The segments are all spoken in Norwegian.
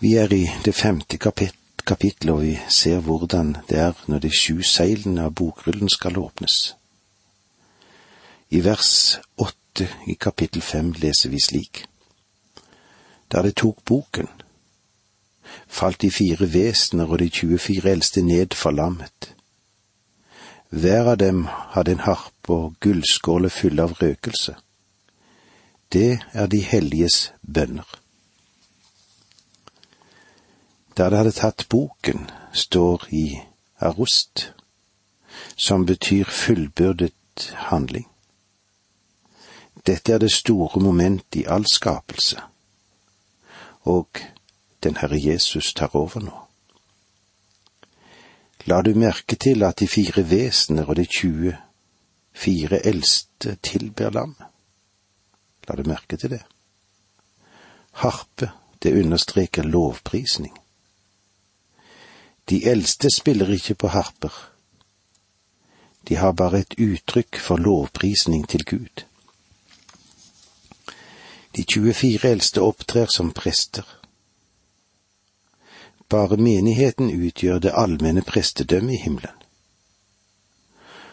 Vi er i det femte kapit kapittel, og vi ser hvordan det er når de sju seilene av bokrullen skal åpnes. I vers åtte i kapittel fem leser vi slik. Da de tok boken, falt de fire vesener og de 24 eldste ned forlammet. Hver av dem hadde en harpe og gullskåler fulle av røkelse. Det er de helliges bønner. Da de hadde tatt boken, står i arost, som betyr fullbyrdet handling. Dette er det store moment i all skapelse, og den Herre Jesus tar over nå. La du merke til at de fire vesener og de tjue fire eldste tilber lammet? La du merke til det? Harpe, det understreker lovprisning. De eldste spiller ikke på harper. De har bare et uttrykk for lovprisning til Gud. De 24 eldste opptrer som prester. Bare menigheten utgjør det allmenne prestedømmet i himmelen.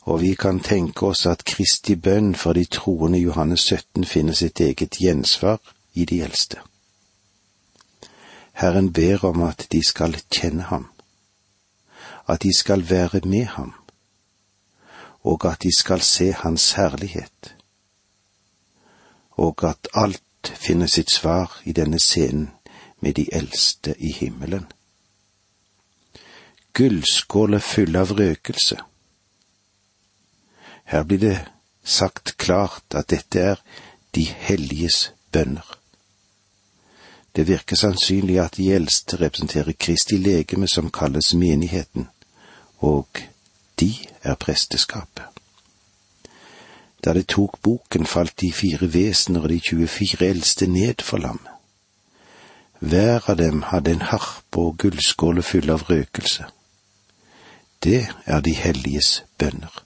Og vi kan tenke oss at Kristi bønn for de troende Johannes 17 finner sitt eget gjensvar i de eldste. Herren ber om at de skal kjenne ham at de skal være med ham, og at de skal se hans herlighet, og at alt finner sitt svar i denne scenen med de eldste i himmelen. Gullskåler fulle av røkelse. Her blir det sagt klart at dette er de helliges bønner. Det virker sannsynlig at de eldste representerer Kristi legeme som kalles menigheten, og de er presteskapet. Da de tok boken, falt de fire vesener og de 24 eldste ned for lammet. Hver av dem hadde en harpe og gullskåler fulle av røkelse. Det er de helliges bønner.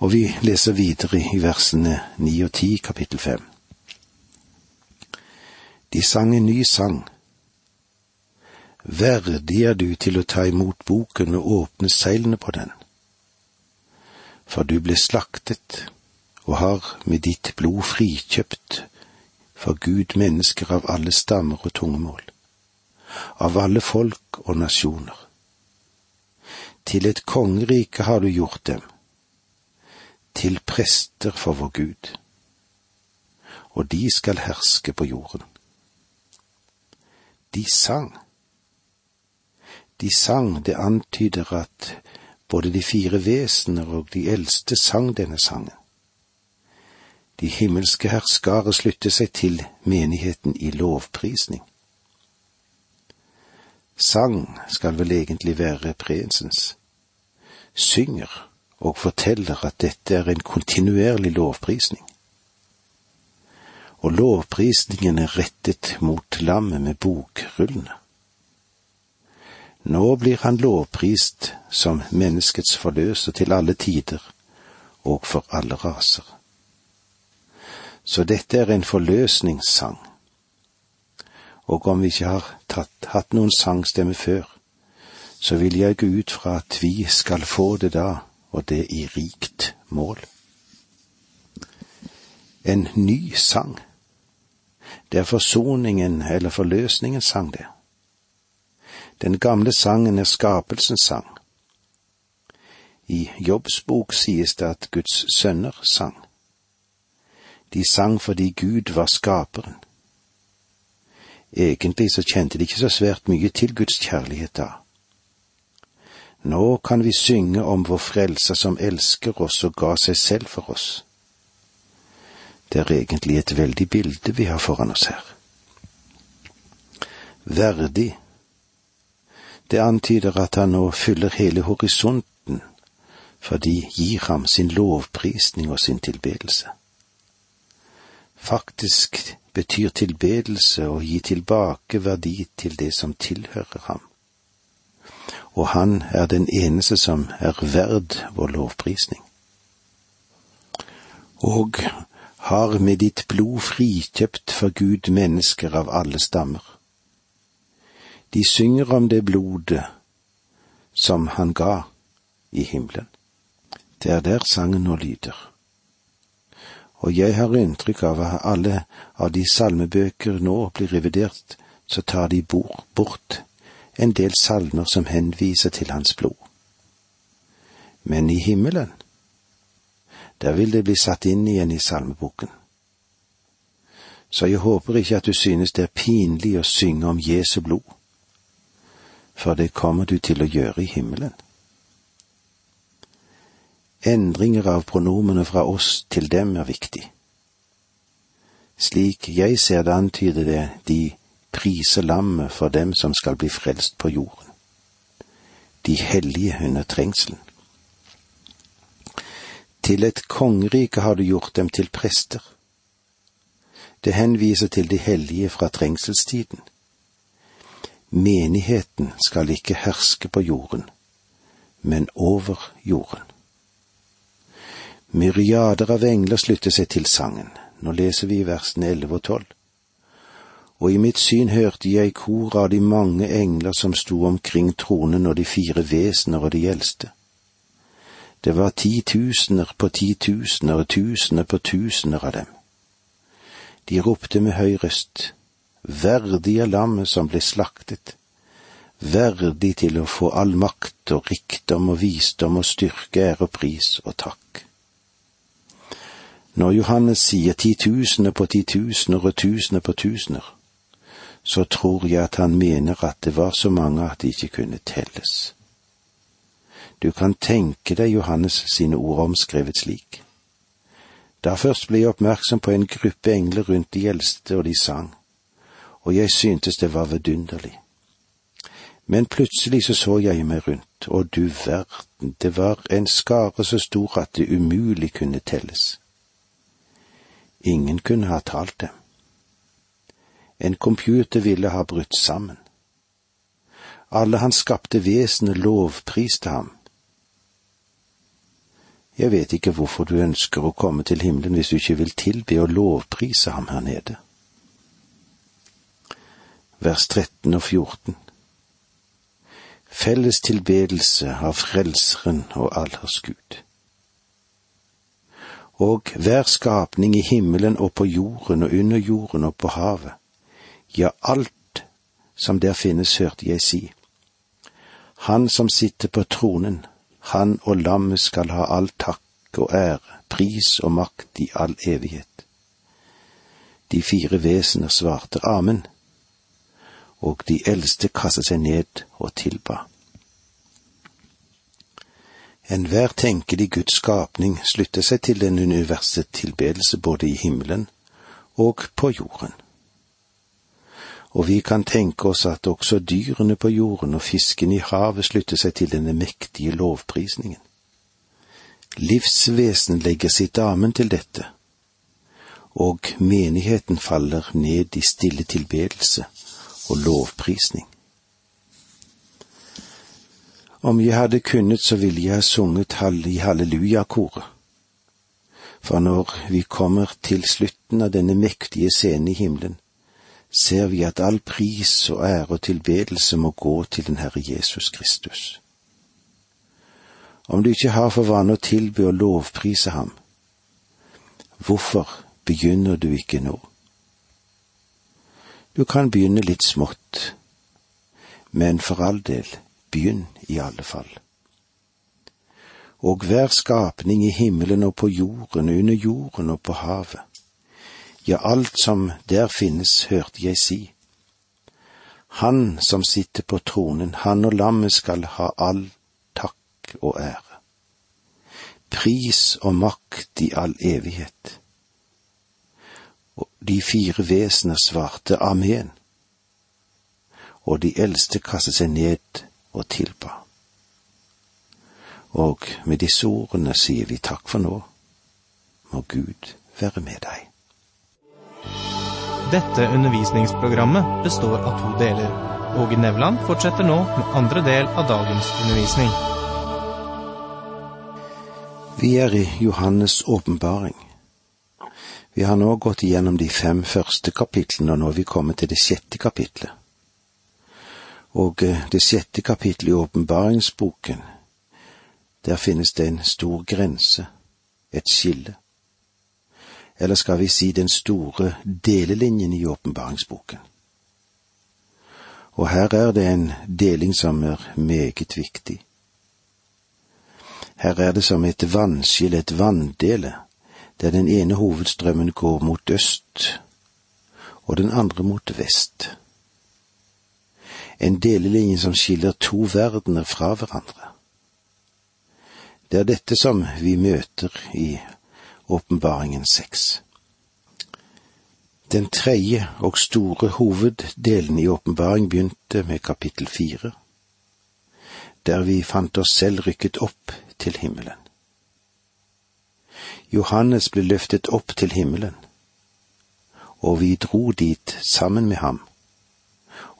Og vi leser videre i versene ni og ti, kapittel fem. De sang en ny sang Verdig er du til å ta imot boken og åpne seilene på den. For du ble slaktet og har med ditt blod frikjøpt for Gud mennesker av alle stammer og tungemål, av alle folk og nasjoner. Til et kongerike har du gjort dem, til prester for vår Gud, og de skal herske på jorden. De sang de sang, det antyder at både de fire vesener og de eldste sang denne sangen. De himmelske herskare slutter seg til menigheten i lovprisning. Sang skal vel egentlig være presens. Synger og forteller at dette er en kontinuerlig lovprisning. Og lovprisningen er rettet mot lammet med bokrullene. Nå blir han lovprist som menneskets forløser til alle tider og for alle raser. Så dette er en forløsningssang. Og om vi ikke har tatt, hatt noen sangstemme før, så vil jeg gå ut fra at vi skal få det da, og det i rikt mål. En ny sang. Det er forsoningen eller forløsningens sang, det. Den gamle sangen er skapelsens sang. I Jobbs bok sies det at Guds sønner sang. De sang fordi Gud var skaperen. Egentlig så kjente de ikke så svært mye til Guds kjærlighet da. Nå kan vi synge om vår Frelser som elsker oss og ga seg selv for oss. Det er egentlig et veldig bilde vi har foran oss her. Verdig det antyder at han nå fyller hele horisonten, for de gir ham sin lovprisning og sin tilbedelse. Faktisk betyr tilbedelse å gi tilbake verdi til det som tilhører ham. Og han er den eneste som er verd vår lovprisning. Og har med ditt blod frikjøpt for Gud mennesker av alle stammer. De synger om det blodet som han ga i himmelen. Det er der sangen nå lyder. Og jeg har inntrykk av at alle av de salmebøker nå blir revidert, så tar de bort en del salmer som henviser til hans blod. Men i himmelen, der vil det bli satt inn igjen i salmeboken. Så jeg håper ikke at du synes det er pinlig å synge om Jesu blod, for det kommer du til å gjøre i himmelen. Endringer av pronomene fra oss til dem er viktig. Slik jeg ser det, antyder det de priser lammet for dem som skal bli frelst på jorden, de hellige under trengselen. Til et kongerike har du gjort dem til prester. Det henviser til de hellige fra trengselstiden. Menigheten skal ikke herske på jorden, men over jorden. Myriader av engler slutter seg til sangen. Nå leser vi versene elleve og tolv. Og i mitt syn hørte jeg kor av de mange engler som sto omkring tronen og de fire vesener og de eldste. Det var titusener på titusener og tusener på tusener av dem. De ropte med høy røst, verdig er lammet som ble slaktet, verdig til å få all makt og rikdom og visdom og styrke, ære og pris og takk. Når Johannes sier titusener på titusener og tusener på tusener, så tror jeg at han mener at det var så mange at de ikke kunne telles. Du kan tenke deg Johannes sine ord omskrevet slik. Da først ble jeg oppmerksom på en gruppe engler rundt de eldste, og de sang, og jeg syntes det var vidunderlig. Men plutselig så så jeg meg rundt, og du verden, det var en skare så stor at det umulig kunne telles. Ingen kunne ha talt dem. En computer ville ha brutt sammen. Alle han skapte vesener lovpriste ham, jeg vet ikke hvorfor du ønsker å komme til himmelen hvis du ikke vil tilbe og lovprise ham her nede. Vers 13 og 14 Felles tilbedelse av Frelseren og allers Gud. Og hver skapning i himmelen og på jorden og under jorden og på havet, ja, alt som der finnes, hørte jeg si. Han som sitter på tronen, han og lammet skal ha all takk og ære, pris og makt i all evighet. De fire vesener svarte amen, og de eldste kastet seg ned og tilba. Enhver tenkelig Guds skapning slutter seg til den universet tilbedelse både i himmelen og på jorden og vi kan tenke oss at også dyrene på jorden og fisken i havet slutter seg til denne mektige lovprisningen. Livsvesen legger sitt amen til dette, og menigheten faller ned i stille tilbedelse og lovprisning. Om jeg hadde kunnet, så ville jeg ha sunget i hallelujakoret. For når vi kommer til slutten av denne mektige scenen i himmelen, ser vi at all pris og ære og tilbedelse må gå til den Herre Jesus Kristus. Om du ikke har for vane å tilby og lovprise ham, hvorfor begynner du ikke nå? Du kan begynne litt smått, men for all del, begynn i alle fall. Og hver skapning i himmelen og på jorden, under jorden og på havet, ja, alt som der finnes, hørte jeg si. Han som sitter på tronen, han og lammet skal ha all takk og ære. Pris og makt i all evighet. De fire vesener svarte amen, og de eldste kastet seg ned og tilba. Og med disse ordene sier vi takk for nå. Må Gud være med deg. Dette undervisningsprogrammet består av to deler. Åge Nevland fortsetter nå med andre del av dagens undervisning. Vi er i Johannes' åpenbaring. Vi har nå gått igjennom de fem første kapitlene, og nå er vi kommet til det sjette kapitlet. Og eh, det sjette kapittelet i åpenbaringsboken, der finnes det en stor grense, et skille. Eller skal vi si den store delelinjen i åpenbaringsboken. Og her er det en deling som er meget viktig. Her er det som et vannskille, et vanndele, der den ene hovedstrømmen går mot øst og den andre mot vest. En delelinje som skiller to verdener fra hverandre. Det er dette som vi møter i Åpenbaringen seks. Den tredje og store hoveddelen i åpenbaring begynte med kapittel fire, der vi fant oss selv rykket opp til himmelen. Johannes ble løftet opp til himmelen, og vi dro dit sammen med ham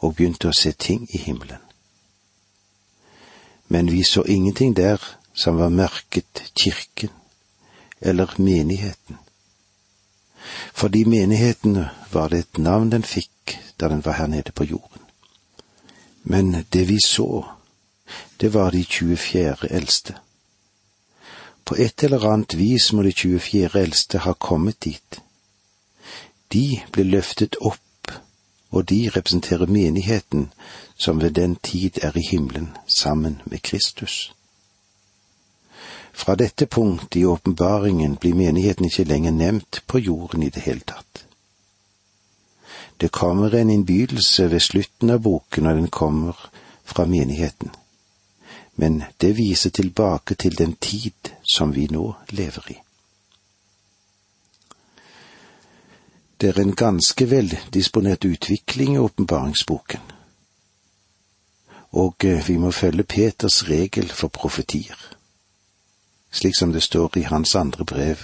og begynte å se ting i himmelen. Men vi så ingenting der som var merket kirken eller menigheten. Fordi menigheten var det et navn den fikk da den var her nede på jorden. Men det vi så, det var de 24 eldste. På et eller annet vis må de 24 eldste ha kommet dit. De ble løftet opp, og de representerer menigheten som ved den tid er i himmelen sammen med Kristus. Fra dette punkt i åpenbaringen blir menigheten ikke lenger nevnt på jorden i det hele tatt. Det kommer en innbydelse ved slutten av boken, og den kommer fra menigheten men det viser tilbake til den tid som vi nå lever i. Det er en ganske veldisponert utvikling i åpenbaringsboken, og eh, vi må følge Peters regel for profetier, slik som det står i hans andre brev,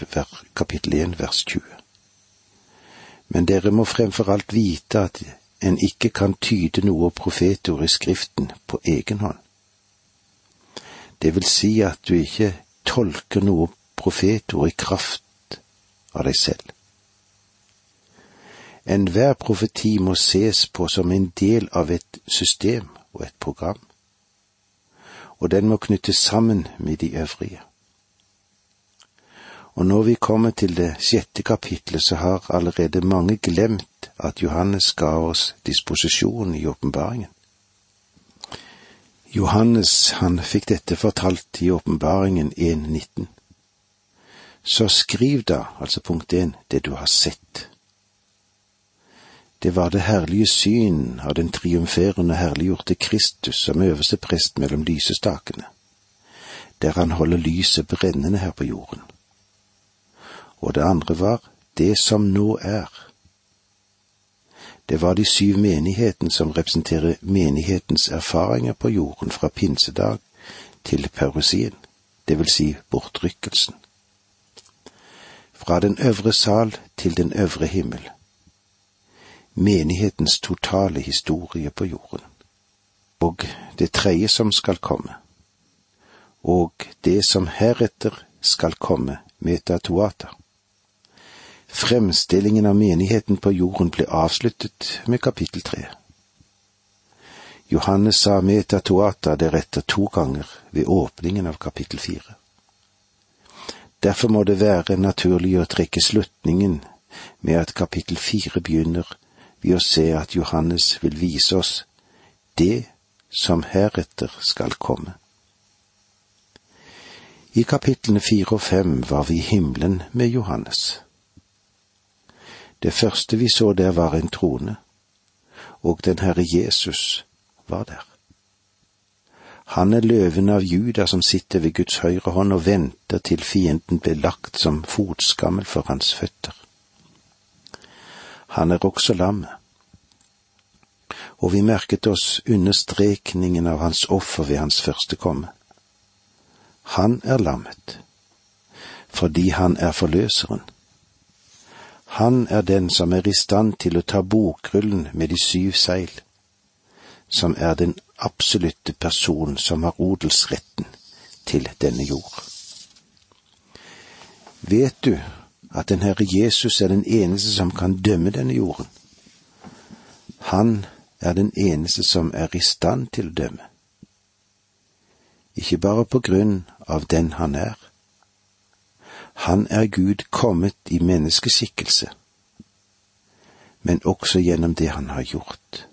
kapittel 1, vers 20. Men dere må fremfor alt vite at en ikke kan tyde noe profetord i Skriften på egen hånd. Det vil si at du ikke tolker noe profetord i kraft av deg selv. Enhver profeti må ses på som en del av et system og et program, og den må knyttes sammen med de øvrige. Og når vi kommer til det sjette kapitlet, så har allerede mange glemt at Johannes ga oss disposisjon i åpenbaringen. Johannes, han fikk dette fortalt i åpenbaringen 1.19. Så skriv da, altså punkt 1, det du har sett. Det var det herlige syn av den triumferende herliggjorte Kristus som øverste prest mellom lysestakene, der han holder lyset brennende her på jorden. Og det andre var det som nå er det var de syv menighetene som representerer menighetens erfaringer på jorden fra pinsedag til pausien, det vil si bortrykkelsen. Fra den øvre sal til den øvre himmel. Menighetens totale historie på jorden. Og det tredje som skal komme. Og det som heretter skal komme, metatuata Fremstillingen av menigheten på jorden ble avsluttet med kapittel tre. Johannes sa metatoata deretter to ganger ved åpningen av kapittel fire. Derfor må det være naturlig å trekke slutningen med at kapittel fire begynner ved å se at Johannes vil vise oss det som heretter skal komme. I kapitlene fire og fem var vi i himmelen med Johannes. Det første vi så der var en trone, og den Herre Jesus var der. Han er løven av Juda som sitter ved Guds høyre hånd og venter til fienden blir lagt som fotskammel for hans føtter. Han er også lammet. Og vi merket oss understrekningen av hans offer ved hans første komme. Han er lammet, fordi han er forløseren han er den som er i stand til å ta bokrullen med de syv seil, som er den absolutte person som har odelsretten til denne jord. Vet du at den Herre Jesus er den eneste som kan dømme denne jorden. Han er den eneste som er i stand til å dømme. Ikke bare på grunn av den han er. Han er Gud kommet i menneskeskikkelse, men også gjennom det han har gjort.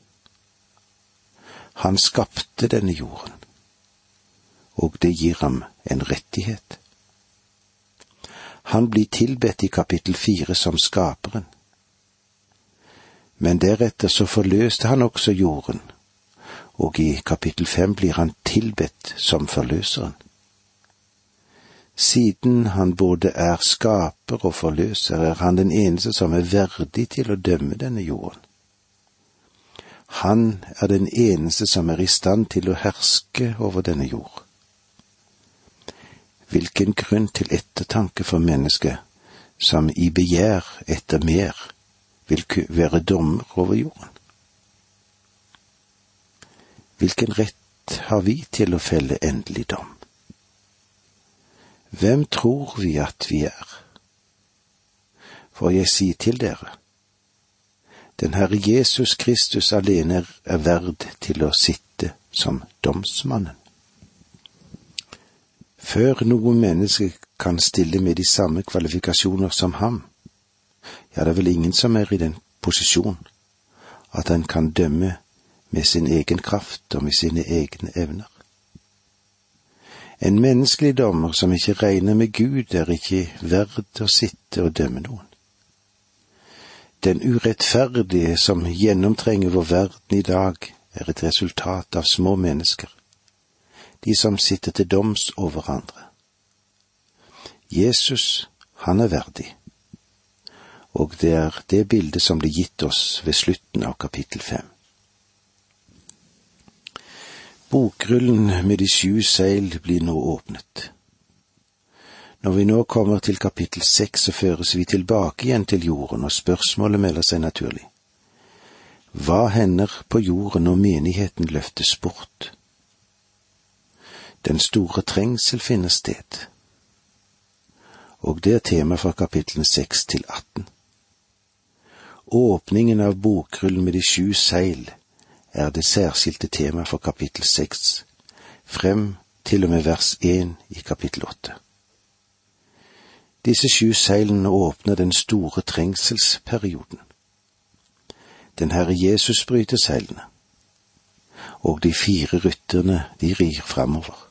Han skapte denne jorden, og det gir ham en rettighet. Han blir tilbedt i kapittel fire som skaperen. Men deretter så forløste han også jorden, og i kapittel fem blir han tilbedt som forløseren. Siden han både er skaper og forløser, er han den eneste som er verdig til å dømme denne jorden. Han er den eneste som er i stand til å herske over denne jord. Hvilken grunn til ettertanke for mennesket som i begjær etter mer vil være dommer over jorden? Hvilken rett har vi til å felle endelig dom? Hvem tror vi at vi er? For jeg sier til dere, den Herre Jesus Kristus alene er verd til å sitte som domsmannen. Før noe menneske kan stille med de samme kvalifikasjoner som ham, ja, det er vel ingen som er i den posisjon at han kan dømme med sin egen kraft og med sine egne evner. En menneskelig dommer som ikke regner med Gud, er ikke verd å sitte og dømme noen. Den urettferdige som gjennomtrenger vår verden i dag, er et resultat av små mennesker de som sitter til doms over andre. Jesus, han er verdig, og det er det bildet som blir gitt oss ved slutten av kapittel fem. Bokrullen med de sju seil blir nå åpnet. Når vi nå kommer til kapittel seks, så føres vi tilbake igjen til jorden, og spørsmålet melder seg naturlig. Hva hender på jorden når menigheten løftes bort? Den store trengsel finner sted. Og det er tema fra kapitlene seks til atten. Åpningen av bokrullen med de sju seil er det særskilte tema for kapittel seks, frem til og med vers én i kapittel åtte. Disse sju seilene åpner den store trengselsperioden. Den Herre Jesus bryter seilene, og de fire rytterne de rir framover.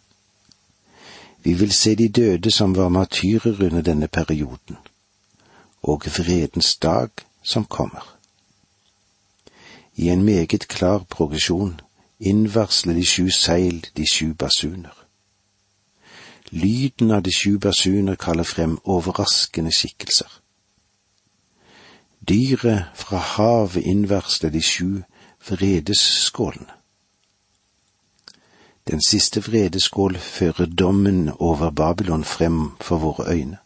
Vi vil se de døde som var matyrer under denne perioden, og vredens dag som kommer. I en meget klar progresjon innvarsler de sju seil de sju basuner. Lyden av de sju basuner kaller frem overraskende skikkelser. Dyret fra havet innvarsler de sju vredesskålene. Den siste vredeskål fører dommen over Babylon frem for våre øyne,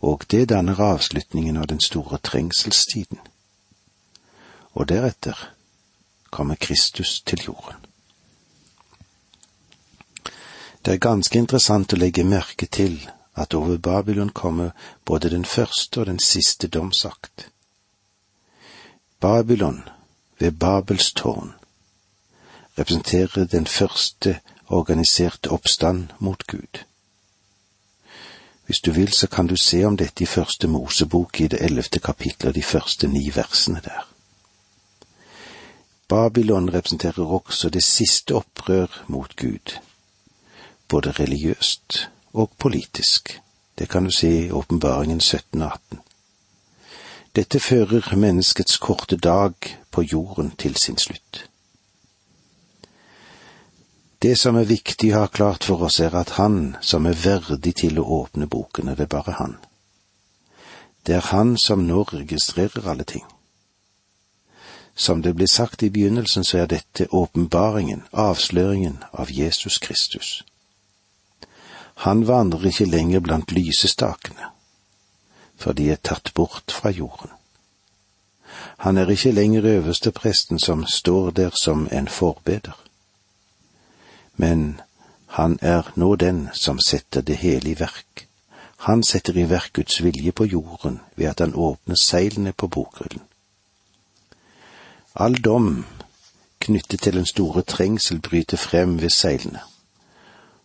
og det danner avslutningen av den store trengselstiden. Og deretter kommer Kristus til jorden. Det er ganske interessant å legge merke til at over Babylon kommer både den første og den siste domsakt. Babylon ved Babels tårn representerer den første organiserte oppstand mot Gud. Hvis du vil, så kan du se om dette i første Mosebok i det ellevte kapittel og de første ni versene der. Babylon representerer også det siste opprør mot Gud, både religiøst og politisk. Det kan du se i Åpenbaringen 17 og 18. Dette fører menneskets korte dag på jorden til sin slutt. Det som er viktig å ha klart for oss, er at Han som er verdig til å åpne boken, det er bare Han. Det er Han som nå registrerer alle ting. Som det ble sagt i begynnelsen, så er dette åpenbaringen, avsløringen av Jesus Kristus. Han vandrer ikke lenger blant lysestakene, for de er tatt bort fra jorden. Han er ikke lenger øverste presten som står der som en forbeder men han er nå den som setter det hele i verk. Han setter i verk Guds vilje på jorden ved at han åpner seilene på bokrullen. All dom knyttet til den store trengsel bryter frem ved seilene,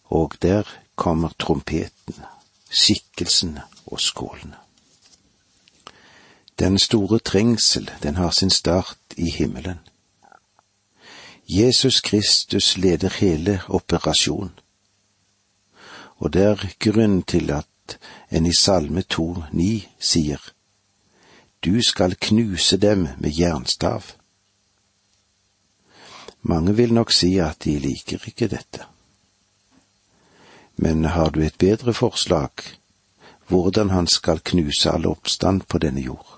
og der kommer trompetene, skikkelsene og skålene. Den store trengsel, den har sin start i himmelen. Jesus Kristus leder hele operasjonen. Og det er grunn til at en i Salme 2,9 sier, Du skal knuse dem med jernstav. Mange vil nok si at de liker ikke dette. Men har du et bedre forslag, hvordan han skal knuse all oppstand på denne jord?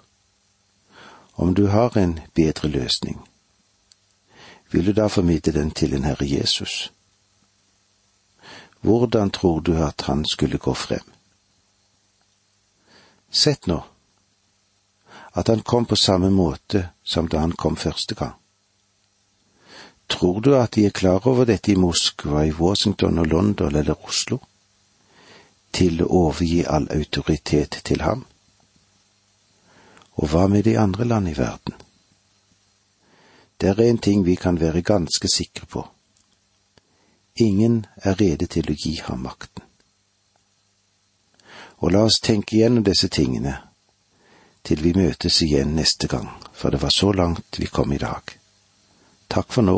Om du har en bedre løsning, vil du da formidle den til en Herre Jesus? Hvordan tror du at han skulle gå frem? Sett nå at han kom på samme måte som da han kom første gang. Tror du at de er klar over dette i Moskva, i Washington og London eller Oslo? Til å overgi all autoritet til ham? Og hva med de andre land i verden? Det er en ting vi kan være ganske sikre på. Ingen er rede til å gi ham makten. Og la oss tenke igjennom disse tingene til vi møtes igjen neste gang, for det var så langt vi kom i dag. Takk for nå